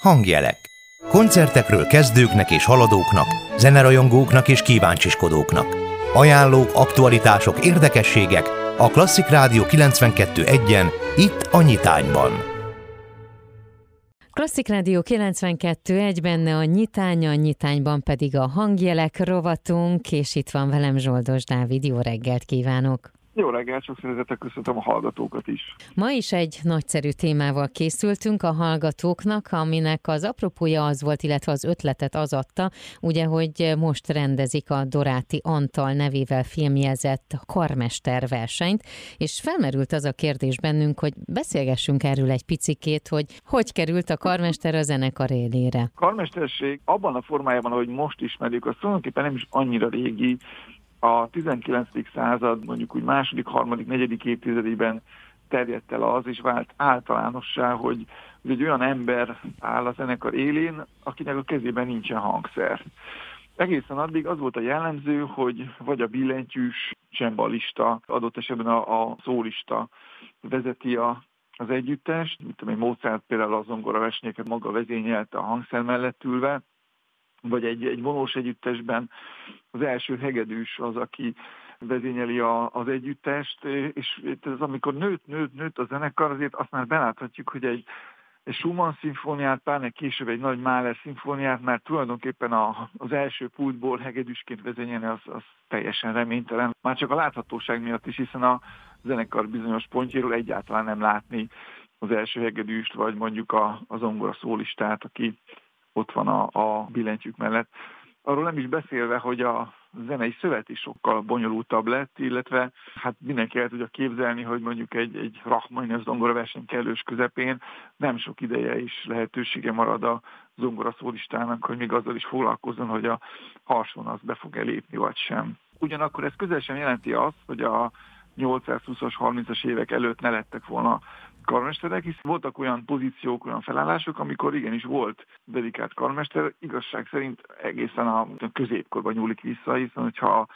Hangjelek. Koncertekről kezdőknek és haladóknak, zenerajongóknak és kíváncsiskodóknak. Ajánlók, aktualitások, érdekességek a Klasszik Rádió 92.1-en, itt a Nyitányban. Klasszik Rádió 92 egy benne a nyitány, a nyitányban pedig a hangjelek rovatunk, és itt van velem Zsoldos Dávid. Jó reggelt kívánok! Jó reggelt, sok szeretettel köszöntöm a hallgatókat is. Ma is egy nagyszerű témával készültünk a hallgatóknak, aminek az apropója az volt, illetve az ötletet az adta, ugye, hogy most rendezik a Doráti Antal nevével filmjezett karmester versenyt, és felmerült az a kérdés bennünk, hogy beszélgessünk erről egy picikét, hogy hogy került a karmester a zenekar élére. Karmesterség abban a formájában, ahogy most ismerjük, az tulajdonképpen nem is annyira régi, a 19. század mondjuk úgy második, harmadik, negyedik évtizedében terjedt el az, és vált általánossá, hogy, hogy egy olyan ember áll a zenekar élén, akinek a kezében nincsen hangszer. Egészen addig az volt a jellemző, hogy vagy a billentyűs csembalista, adott esetben a, a szólista vezeti a, az együttest, mint amely Mozart például a zongora versenyeket maga vezényelte a hangszer mellett ülve, vagy egy, egy vonós együttesben az első hegedűs az, aki vezényeli a, az együttest, és ez amikor nőtt, nőtt, nőtt a zenekar, azért azt már beláthatjuk, hogy egy, egy Schumann szimfóniát, pláne később egy nagy Mahler szimfóniát, mert tulajdonképpen a, az első pultból hegedűsként vezényelni az, az teljesen reménytelen. Már csak a láthatóság miatt is, hiszen a zenekar bizonyos pontjáról egyáltalán nem látni az első hegedűst, vagy mondjuk a, az zongora szólistát, aki ott van a, a billentyűk mellett. Arról nem is beszélve, hogy a zenei szövet is sokkal bonyolultabb lett, illetve hát mindenki el tudja képzelni, hogy mondjuk egy, egy Rachmaninov zongora verseny kellős közepén nem sok ideje is lehetősége marad a zongora szólistának, hogy még azzal is foglalkozzon, hogy a harson az be fog elépni vagy sem. Ugyanakkor ez közel sem jelenti azt, hogy a 820-as, 30-as évek előtt ne lettek volna karmesterek, hisz voltak olyan pozíciók, olyan felállások, amikor igenis volt dedikált karmester, igazság szerint egészen a középkorban nyúlik vissza, hiszen hogyha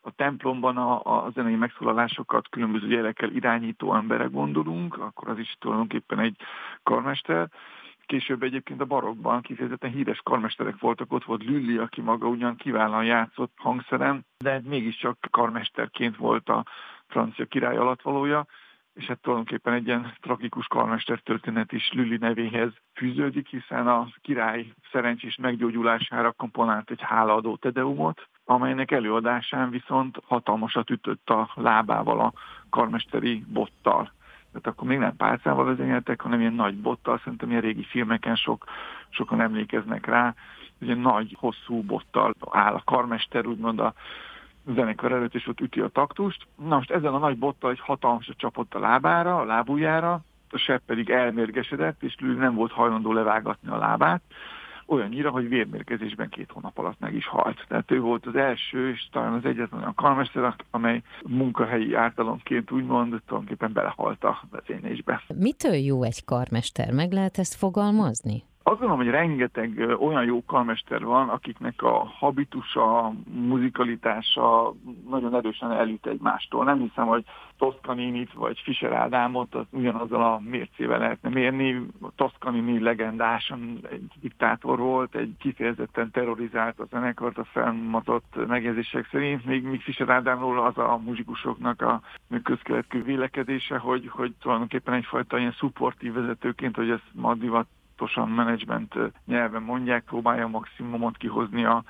a templomban a, a zenei megszólalásokat különböző gyerekkel irányító emberek gondolunk, akkor az is tulajdonképpen egy karmester. Később egyébként a barokban kifejezetten híres karmesterek voltak, ott volt Lülli, aki maga ugyan kiválóan játszott hangszeren, de mégiscsak karmesterként volt a francia király alattvalója és hát tulajdonképpen egy ilyen tragikus karmester történet is Lüli nevéhez fűződik, hiszen a király szerencsés meggyógyulására komponált egy hálaadó tedeumot, amelynek előadásán viszont hatalmasat ütött a lábával a karmesteri bottal. Tehát akkor még nem pálcával vezényeltek, hanem ilyen nagy bottal, szerintem ilyen régi filmeken sok, sokan emlékeznek rá, ugye nagy, hosszú bottal áll a karmester, úgymond a zenekar előtt, és ott üti a taktust. Na most ezen a nagy bottal egy hatalmas csapott a lábára, a lábújára, a sebb pedig elmérgesedett, és Lüli nem volt hajlandó levágatni a lábát, olyannyira, hogy vérmérkezésben két hónap alatt meg is halt. Tehát ő volt az első, és talán az egyetlen olyan karmester, amely munkahelyi ártalomként úgymond tulajdonképpen belehalt a vezénylésbe. Mitől jó egy karmester? Meg lehet ezt fogalmazni? Azt gondolom, hogy rengeteg olyan jó karmester van, akiknek a habitusa, muzikalitása nagyon erősen elüt egymástól. Nem hiszem, hogy Toscaninit vagy Fischer Ádámot az ugyanazzal a mércével lehetne mérni. Toscanini legendásan egy diktátor volt, egy kifejezetten terrorizált a zenekart a felmatott megjegyzések szerint, még, még Fischer Ádámról az a muzsikusoknak a közkeletű vélekedése, hogy, hogy tulajdonképpen egyfajta ilyen szupportív vezetőként, hogy ez ma divat pontosan menedzsment nyelven mondják, próbálja maximumot kihozni a,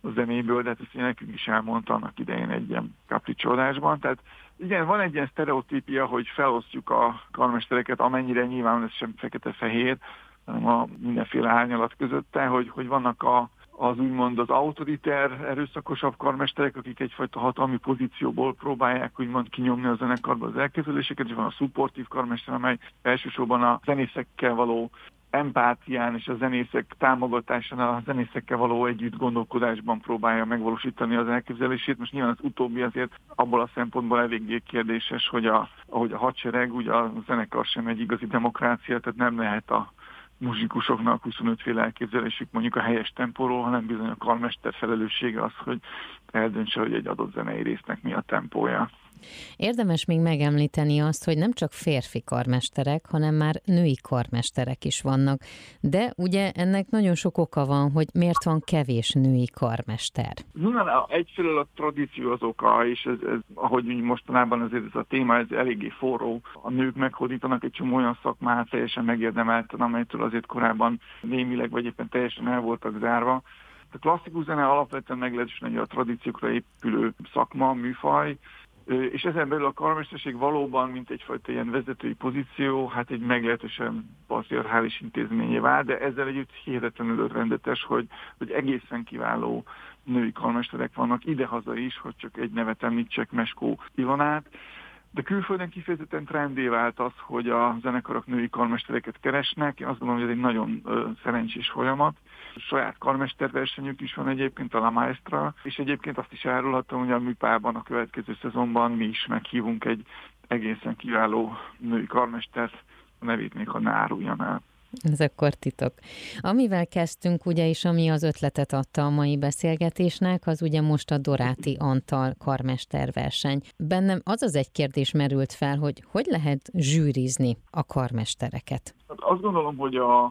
a zenéből, de hát ezt nekünk is elmondta annak idején egy ilyen kapricsodásban. Tehát igen, van egy ilyen sztereotípia, hogy felosztjuk a karmestereket, amennyire nyilván ez sem fekete-fehér, hanem a mindenféle árnyalat közötte, hogy, hogy vannak a, az úgymond az autoriter, erőszakosabb karmesterek, akik egyfajta hatalmi pozícióból próbálják úgymond kinyomni a zenekarba az elképzeléseket, és van a szupportív karmester, amely elsősorban a zenészekkel való empátián és a zenészek támogatásán, a zenészekkel való együtt gondolkodásban próbálja megvalósítani az elképzelését. Most nyilván az utóbbi azért abból a szempontból eléggé kérdéses, hogy a, ahogy a hadsereg, ugye a zenekar sem egy igazi demokrácia, tehát nem lehet a muzsikusoknak 25 féle elképzelésük mondjuk a helyes tempóról, hanem bizony a karmester felelőssége az, hogy eldöntse, hogy egy adott zenei résznek mi a tempója. Érdemes még megemlíteni azt, hogy nem csak férfi karmesterek, hanem már női karmesterek is vannak. De ugye ennek nagyon sok oka van, hogy miért van kevés női karmester. Nyilván egyfelől a tradíció az oka, és ez, ez, ahogy mostanában azért ez a téma, ez eléggé forró. A nők meghódítanak egy csomó olyan szakmát teljesen megérdemelten, amelytől azért korábban némileg vagy éppen teljesen el voltak zárva. A klasszikus zene alapvetően meglehetősen a tradíciókra épülő szakma, műfaj, és ezen belül a karmesterség valóban, mint egyfajta ilyen vezetői pozíció, hát egy meglehetősen patriarchális intézményé vált, de ezzel együtt hihetetlenül rendetes, hogy, hogy egészen kiváló női karmesterek vannak idehaza is, hogy csak egy nevet említsek, Meskó Ilonát, de külföldön kifejezetten trendé vált az, hogy a zenekarok női karmestereket keresnek. Én azt gondolom, hogy ez egy nagyon szerencsés folyamat. Saját karmesterversenyük is van egyébként, a La Maestra, és egyébként azt is árulhatom, hogy a műpában a következő szezonban mi is meghívunk egy egészen kiváló női karmestert, a nevét még ha ne áruljam el. Ez akkor titok. Amivel kezdtünk, ugye, és ami az ötletet adta a mai beszélgetésnek, az ugye most a Doráti Antal karmesterverseny. Bennem az az egy kérdés merült fel, hogy hogy lehet zsűrizni a karmestereket? Hát azt gondolom, hogy a,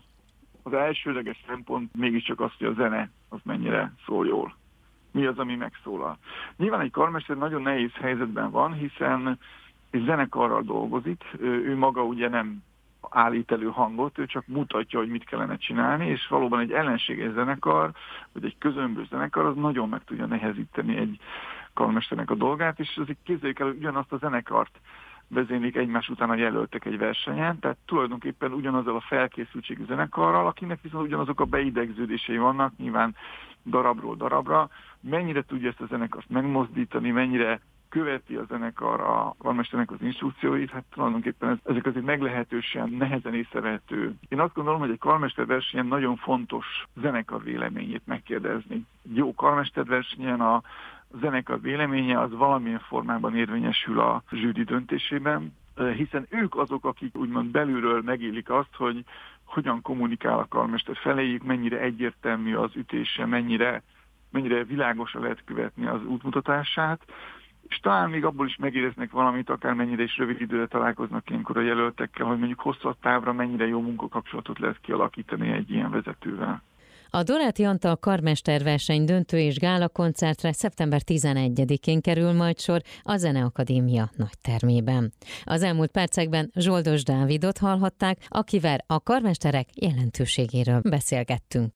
az elsőleges szempont mégiscsak az, hogy a zene az mennyire szól jól. Mi az, ami megszólal. Nyilván egy karmester nagyon nehéz helyzetben van, hiszen egy zenekarral dolgozik, ő maga ugye nem állít elő hangot, ő csak mutatja, hogy mit kellene csinálni, és valóban egy ellenséges zenekar, vagy egy közömbös zenekar, az nagyon meg tudja nehezíteni egy karmesternek a dolgát, és azért képzeljük el, hogy ugyanazt a zenekart vezénylik egymás után a jelöltek egy versenyen, tehát tulajdonképpen ugyanazzal a felkészültségű zenekarral, akinek viszont ugyanazok a beidegződései vannak, nyilván darabról darabra, mennyire tudja ezt a zenekart megmozdítani, mennyire követi a zenekar a karmesternek az instrukcióit, hát tulajdonképpen ezek azért meglehetősen nehezen észrevehető. Én azt gondolom, hogy egy karmester versenyen nagyon fontos zenekar véleményét megkérdezni. Jó karmester versenyen a zenekar véleménye az valamilyen formában érvényesül a zsűri döntésében, hiszen ők azok, akik úgymond belülről megélik azt, hogy hogyan kommunikál a karmester feléjük, mennyire egyértelmű az ütése, mennyire, mennyire világosan lehet követni az útmutatását, és talán még abból is megéreznek valamit, akármennyire is rövid időre találkoznak ilyenkor a jelöltekkel, hogy mondjuk hosszabb távra mennyire jó munkakapcsolatot lehet kialakítani egy ilyen vezetővel. A Doráti Antal karmesterverseny döntő és gála koncertre szeptember 11-én kerül majd sor a Zeneakadémia nagy termében. Az elmúlt percekben Zsoldos Dávidot hallhatták, akivel a karmesterek jelentőségéről beszélgettünk.